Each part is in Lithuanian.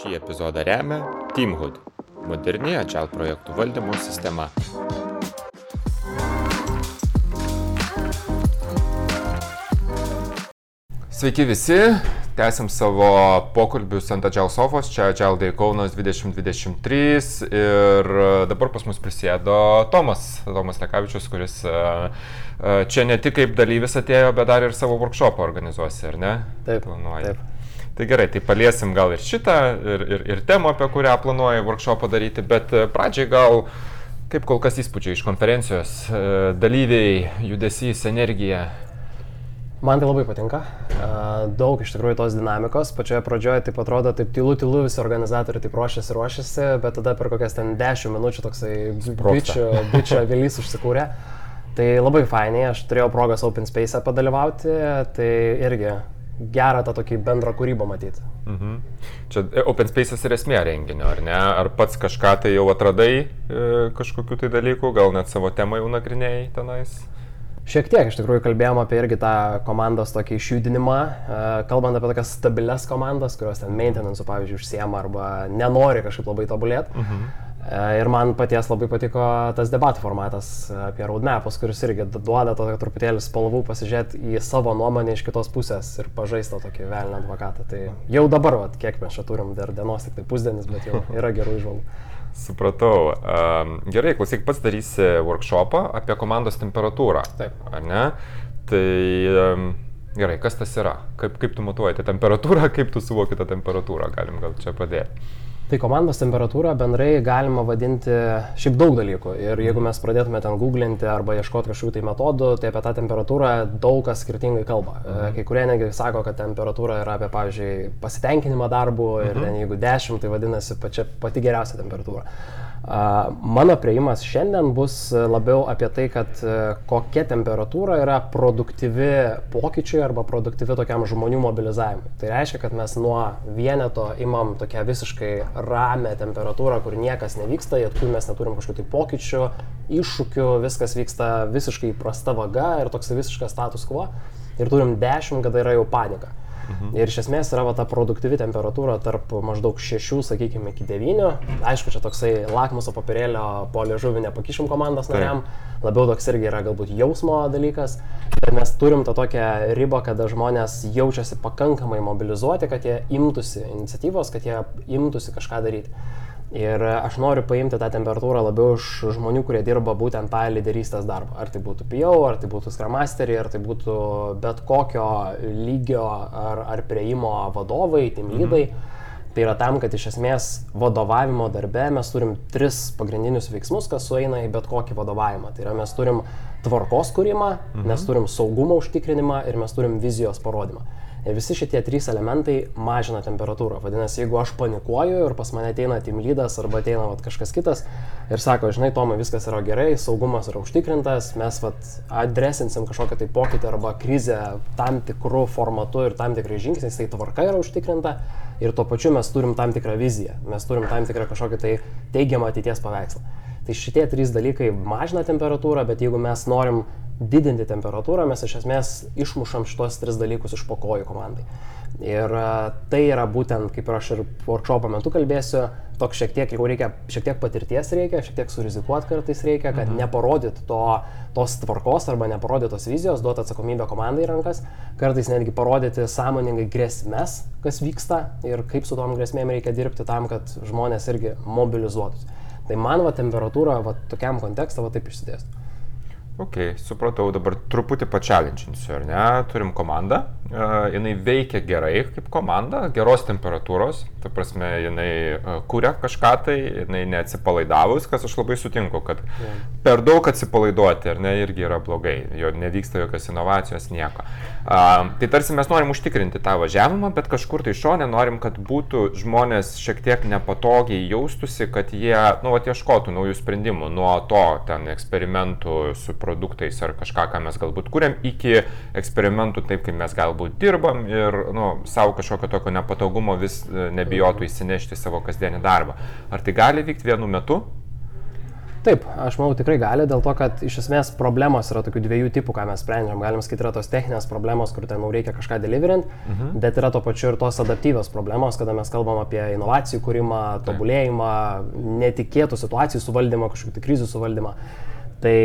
Šį epizodą remia Teamhood - moderni Agile projektų valdymo sistema. Sveiki visi, tęsim savo pokalbius ant Agile Sofos, čia Agile Day Kaunas 2023 ir dabar pas mus prisėdo Tomas, Tomas Lekavičius, kuris e, e, čia ne tik kaip dalyvis atėjo, bet dar ir savo workshopą organizuosi, ar ne? Taip, Planuoji. taip. Tai gerai, tai paliesim gal ir šitą, ir, ir, ir temą, apie kurią planuoji workshopą daryti, bet e, pradžiai gal kaip kol kas įspūdžiai iš konferencijos, e, dalyviai, judesys, energija. Man tai labai patinka. A, Daug iš tikrųjų tos dinamikos. Pačioje pradžioje taip atrodo, taip tylu, tylu visi organizatoriai taip ruošiasi, ruošiasi, bet tada per kokias ten 10 minučių toksai bičio, bičio vilys užsikūrė. Tai labai fainiai, aš turėjau progos Open Space padalyvauti, tai irgi gerą tą tokį bendrą kūrybą matyti. Mhm. Čia e, Open Space'as ir esmė renginio, ar ne? Ar pats kažką tai jau atradai, e, kažkokių tai dalykų, gal net savo temą jau nagrinėjai tenais? Šiek tiek iš tikrųjų kalbėjom apie irgi tą komandos tokį išjudinimą, e, kalbant apie tokias stabilias komandas, kurios ten maintenance, pavyzdžiui, užsiema arba nenori kažkaip labai tobulėti. Mhm. Ir man paties labai patiko tas debatų formatas apie roadmapus, kuris irgi duoda tokio truputėlį spalvų pasižiūrėti į savo nuomonę iš kitos pusės ir pažaisti tą tokį velnę advokatą. Tai jau dabar, vat, kiek mes čia turim, dar dienos tik tai pusdienis, bet jau yra gerų išvalgų. Supratau. Um, gerai, klausyk, pats darysi workshopą apie komandos temperatūrą. Taip. Ar ne? Tai um, gerai, kas tas yra? Kaip, kaip tu matuoji tą temperatūrą, kaip tu suvoki tą temperatūrą? Galim gal čia pradėti. Tai komandos temperatūrą bendrai galima vadinti šiaip daug dalykų. Ir jeigu mes pradėtume ten googlinti arba ieškoti kažkokių tai metodų, tai apie tą temperatūrą daug kas skirtingai kalba. E, Kai kurie negi sako, kad temperatūra yra apie, pavyzdžiui, pasitenkinimą darbu ir ten jeigu 10, tai vadinasi pačia, pati geriausia temperatūra. Mano prieimas šiandien bus labiau apie tai, kad e, kokia temperatūra yra produktyvi pokyčiui arba produktyvi tokiam žmonių mobilizavimui. Tai reiškia, kad mes nuo vieneto imam tokią visiškai ramę temperatūrą, kur niekas nevyksta, jokių mes neturim kažkokių tai pokyčių, iššūkių, viskas vyksta visiškai įprasta vaga ir toks visiškas status quo. Ir turim 10, kada yra jau panika. Mhm. Ir iš esmės yra va, ta produktyvi temperatūra tarp maždaug 6, sakykime, iki 9. Aišku, čia toksai lakmuso papirėlio po liežuvį nepakišim komandos Taip. nariam, labiau toks irgi yra galbūt jausmo dalykas, bet mes turim tą tokią ribą, kada žmonės jaučiasi pakankamai mobilizuoti, kad jie imtųsi iniciatyvos, kad jie imtųsi kažką daryti. Ir aš noriu paimti tą temperatūrą labiau iš žmonių, kurie dirba būtent tą lyderystės darbą. Ar tai būtų PO, ar tai būtų Scrum Masterį, ar tai būtų bet kokio lygio ar, ar prieimo vadovai, team lydai. Tai yra tam, kad iš esmės vadovavimo darbe mes turim tris pagrindinius veiksmus, kas sueina į bet kokį vadovavimą. Tai yra mes turim tvarkos kūrimą, mes turim saugumo užtikrinimą ir mes turim vizijos parodymą. Visi šitie trys elementai mažina temperatūrą. Vadinasi, jeigu aš panikuoju ir pas mane ateina team lydas arba ateina vat, kažkas kitas ir sako, žinai, Tomai, viskas yra gerai, saugumas yra užtikrintas, mes vat, adresinsim kažkokią tai pokytį arba krizę tam tikrų formatu ir tam tikrais žingsniais, tai tvarka yra užtikrinta ir tuo pačiu mes turim tam tikrą viziją, mes turim tam tikrą kažkokį tai teigiamą ateities paveikslą. Tai šitie trys dalykai mažina temperatūrą, bet jeigu mes norim didinti temperatūrą, mes iš esmės išmušam šitos tris dalykus iš pokojų komandai. Ir a, tai yra būtent, kaip ir aš ir workshopo metu kalbėsiu, toks šiek tiek, jau reikia, šiek tiek patirties reikia, šiek tiek surizikuoti kartais reikia, kad mhm. neparodyt to, tos tvarkos arba neparodyt tos vizijos, duoti atsakomybę komandai rankas, kartais netgi parodyti sąmoningai grėsmės, kas vyksta ir kaip su tom grėsmėm reikia dirbti tam, kad žmonės irgi mobilizuotųsi. Tai man va temperatūra va tokiam kontekstą va taip išsidėsto. Ok, supratau, dabar truputį pačialinčinsiu, ar ne? Turim komandą, uh, jinai veikia gerai kaip komanda, geros temperatūros, ta prasme, jinai uh, kuria kažką tai, jinai neatsipalaidavus, kas aš labai sutinku, kad Jo. per daug atsipalaiduoti, ar ne, irgi yra blogai, jo nevyksta jokios inovacijos, nieko. Uh, tai tarsi mes norim užtikrinti tą važiavimą, bet kažkur tai šonė norim, kad būtų žmonės šiek tiek nepatogiai jaustusi, kad jie, nu, atieškotų naujų sprendimų nuo to ten eksperimentų su produktais ar kažką, ką mes galbūt kuriam, iki eksperimentų taip, kaip mes galbūt dirbam ir, nu, savo kažkokio tokio nepatogumo vis e, nebijotų įsinešti savo kasdienį darbą. Ar tai gali vykti vienu metu? Taip, aš manau tikrai gali, dėl to, kad iš esmės problemos yra tokių dviejų tipų, ką mes sprendžiam. Galim sakyti, yra tos techninės problemos, kur ten reikia kažką deliverint, mhm. bet yra to pačiu ir tos adaptyvios problemos, kada mes kalbam apie inovacijų kūrimą, tobulėjimą, netikėtų situacijų suvaldymą, kažkokių tai krizių suvaldymą. Tai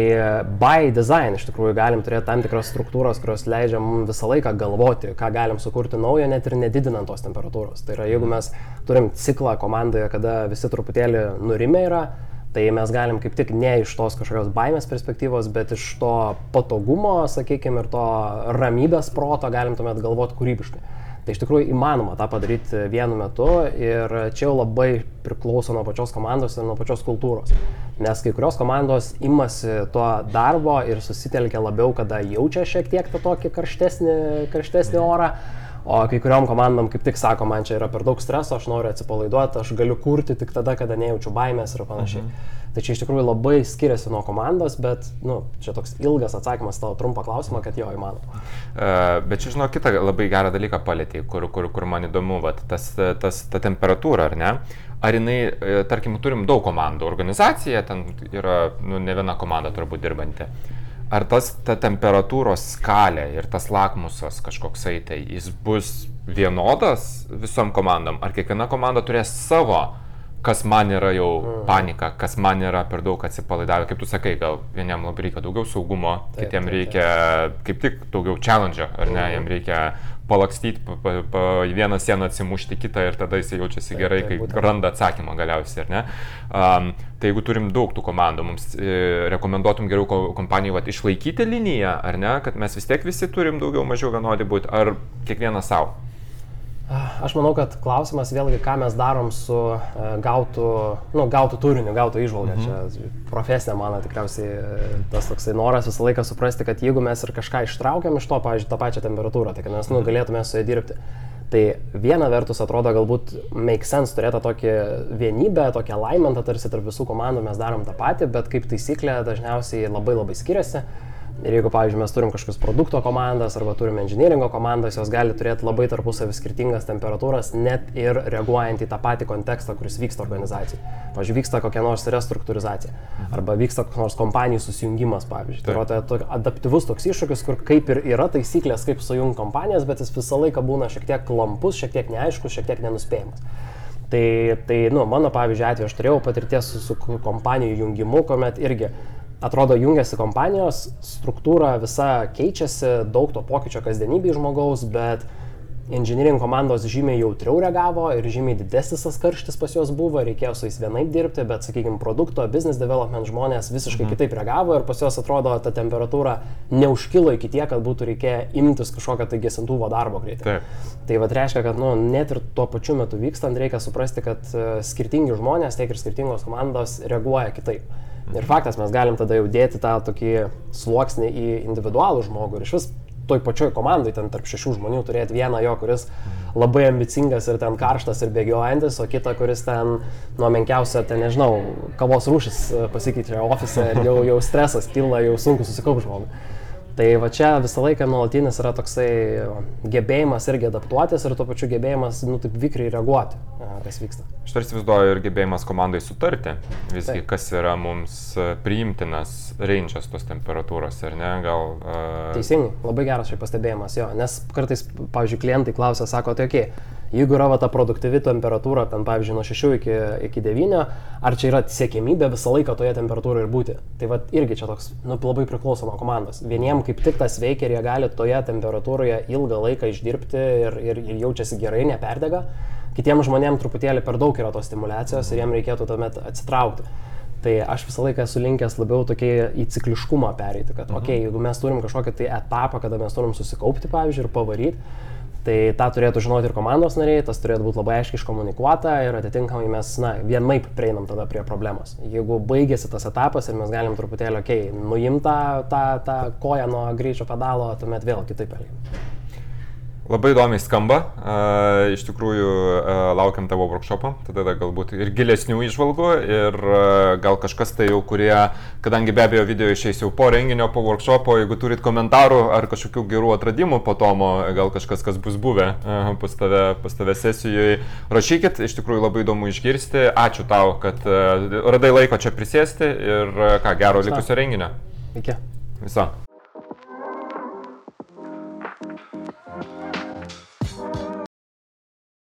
by design iš tikrųjų galim turėti tam tikras struktūras, kurios leidžia mums visą laiką galvoti, ką galim sukurti naujo, net ir nedidinant tos temperatūros. Tai yra, jeigu mes turim ciklą komandoje, kada visi truputėlį nurimė yra, tai mes galim kaip tik ne iš tos kažkokios baimės perspektyvos, bet iš to patogumo, sakykime, ir to ramybės proto galim tuomet galvoti kūrybiškai. Tai iš tikrųjų įmanoma tą padaryti vienu metu ir čia jau labai priklauso nuo pačios komandos ir nuo pačios kultūros. Nes kai kurios komandos imasi to darbo ir susitelkia labiau, kada jaučia šiek tiek tą tokį karštesnį, karštesnį orą. O kai kuriuom komandom kaip tik sako, man čia yra per daug streso, aš noriu atsipalaiduoti, aš galiu kurti tik tada, kada nejaučiu baimės ir panašiai. Mhm. Tai čia iš tikrųjų labai skiriasi nuo komandos, bet nu, čia toks ilgas atsakymas tavo trumpą klausimą, kad jo įmanoma. Uh, bet čia žinau kitą labai gerą dalyką palėtė, kur, kur, kur man įdomu, vat, tas, tas, ta temperatūra, ar ne? Ar jinai, e, tarkim, turim daug komandų, organizacija, ten yra nu, ne viena komanda turbūt dirbanti. Ar tas ta temperatūros skalė ir tas lakmusas kažkoksai, tai jis bus vienodas visom komandom, ar kiekviena komanda turės savo kas man yra jau mhm. panika, kas man yra per daug atsipalaidavę, kaip tu sakai, gal vieniem labai reikia daugiau saugumo, taip, kitiem reikia taip. kaip tik daugiau challenge, ar ne, mhm. jiem reikia palakstyti, pa, pa, pa, vieną sieną atsimušti kitą ir tada jis jaučiasi gerai, kai randa atsakymą galiausiai, ar ne. Um, tai jeigu turim daug tų komandų, mums e, rekomenduotum geriau kompanijai vat, išlaikyti liniją, ar ne, kad mes vis tiek visi turim daugiau mažiau vienodi būti, ar kiekvienas savo. Aš manau, kad klausimas vėlgi, ką mes darom su e, gautu, nu, gautu turiniu, gautu išvalga. Mhm. Čia profesinė mano tikriausiai e, tas toksai noras visą laiką suprasti, kad jeigu mes ir kažką ištraukiam iš to, pavyzdžiui, tą pačią temperatūrą, tai kad mes nu, mhm. galėtume su ja dirbti. Tai viena vertus atrodo galbūt make sense turėti tokį vienybę, tokį alignmentą, tarsi tarp visų komandų mes darom tą patį, bet kaip taisyklė dažniausiai labai labai skiriasi. Ir jeigu, pavyzdžiui, mes turim kažkokius produkto komandas arba turim inžinieringo komandas, jos gali turėti labai tarpusavį skirtingas temperatūras, net ir reaguojant į tą patį kontekstą, kuris vyksta organizacijai. Pavyzdžiui, vyksta kokia nors restruktūrizacija arba vyksta koks nors kompanijų susijungimas, pavyzdžiui. Tai yra tai adaptyvus toks iššūkis, kur kaip ir yra taisyklės, kaip sujungti kompanijas, bet jis visą laiką būna šiek tiek klampus, šiek tiek neaiškus, šiek tiek nenuspėjamas. Tai, tai nu, mano pavyzdžiui atveju aš turėjau patirties su, su kompanijų jungimu, kuomet irgi atrodo jungiasi kompanijos, struktūra visa keičiasi, daug to pokyčio kasdienybėje žmogaus, bet inžiniering komandos žymiai jautriau reagavo ir žymiai didesnis tas karštis pas juos buvo, reikėjo su jais vienaip dirbti, bet, sakykime, produkto, business development žmonės visiškai mhm. kitaip reagavo ir pas juos atrodo ta temperatūra neužkilo iki tiek, kad būtų reikėję imtis kažkokio tai gesintuvo darbo greitai. Taip. Tai vad reiškia, kad nu, net ir tuo pačiu metu vykstant reikia suprasti, kad uh, skirtingi žmonės, tiek ir skirtingos komandos reaguoja kitaip. Ir faktas, mes galim tada jau dėti tą tokį sluoksnį į individualų žmogų ir iš vis toj pačioj komandai, ten tarp šešių žmonių turėti vieną jo, kuris labai ambicingas ir ten karštas ir bėgiojantis, o kitą, kuris ten nuo menkiausio, ten nežinau, kavos rūšis pasikeičia ofise ir jau, jau stresas kyla, jau sunku susikaupti žmogui. Tai va čia visą laiką nuolatinis yra toksai gebėjimas irgi adaptuotis ir tuo pačiu gebėjimas, nu, taip vikriai reaguoti, kas vyksta. Aš tarsi įsivaizduoju ir gebėjimas komandai sutarti, visgi taip. kas yra mums priimtinas range'as tos temperatūros, ar ne, gal... Uh... Teisingai, labai geras šiaip pastebėjimas, jo, nes kartais, pavyzdžiui, klientai klausia, sako, tai okei, okay, Jeigu yra va, ta produktyvi temperatūra, ten pavyzdžiui nuo 6 iki, iki 9, ar čia yra siekėmybė visą laiką toje temperatūroje ir būti? Tai va irgi čia toks nu, labai priklauso nuo komandos. Vieniem kaip tik tas veikia ir jie gali toje temperatūroje ilgą laiką išdirbti ir, ir, ir jaučiasi gerai, neperdega. Kitiems žmonėms truputėlį per daug yra tos stimulacijos ir jiems reikėtų tuomet atsitraukti. Tai aš visą laiką esu linkęs labiau tokį į cikliškumą pereiti, kad, mhm. okei, okay, jeigu mes turim kažkokią tai etapą, kada mes turim susikaupti, pavyzdžiui, ir pavaryti, Tai tą turėtų žinoti ir komandos nariai, tas turėtų būti labai aiškiai iškomunikuota ir atitinkamai mes, na, vienaip prieinam tada prie problemos. Jeigu baigėsi tas etapas ir mes galim truputėlį, okei, okay, nuimti tą, tą, koją nuo greičio pedalo, tuomet vėl kitaip elgiam. Labai įdomiai skamba, iš tikrųjų laukiam tavo workshopą, tada galbūt ir gilesnių išvalgų ir gal kažkas tai jau, kurie, kadangi be abejo video išeis jau po renginio, po workshopo, jeigu turit komentarų ar kažkokių gerų atradimų po tomo, gal kažkas, kas bus buvę pas, tave, pas tave sesijoje, rašykit, iš tikrųjų labai įdomu išgirsti, ačiū tau, kad radai laiko čia prisėsti ir ką gero likusio renginio. Iki. Viso.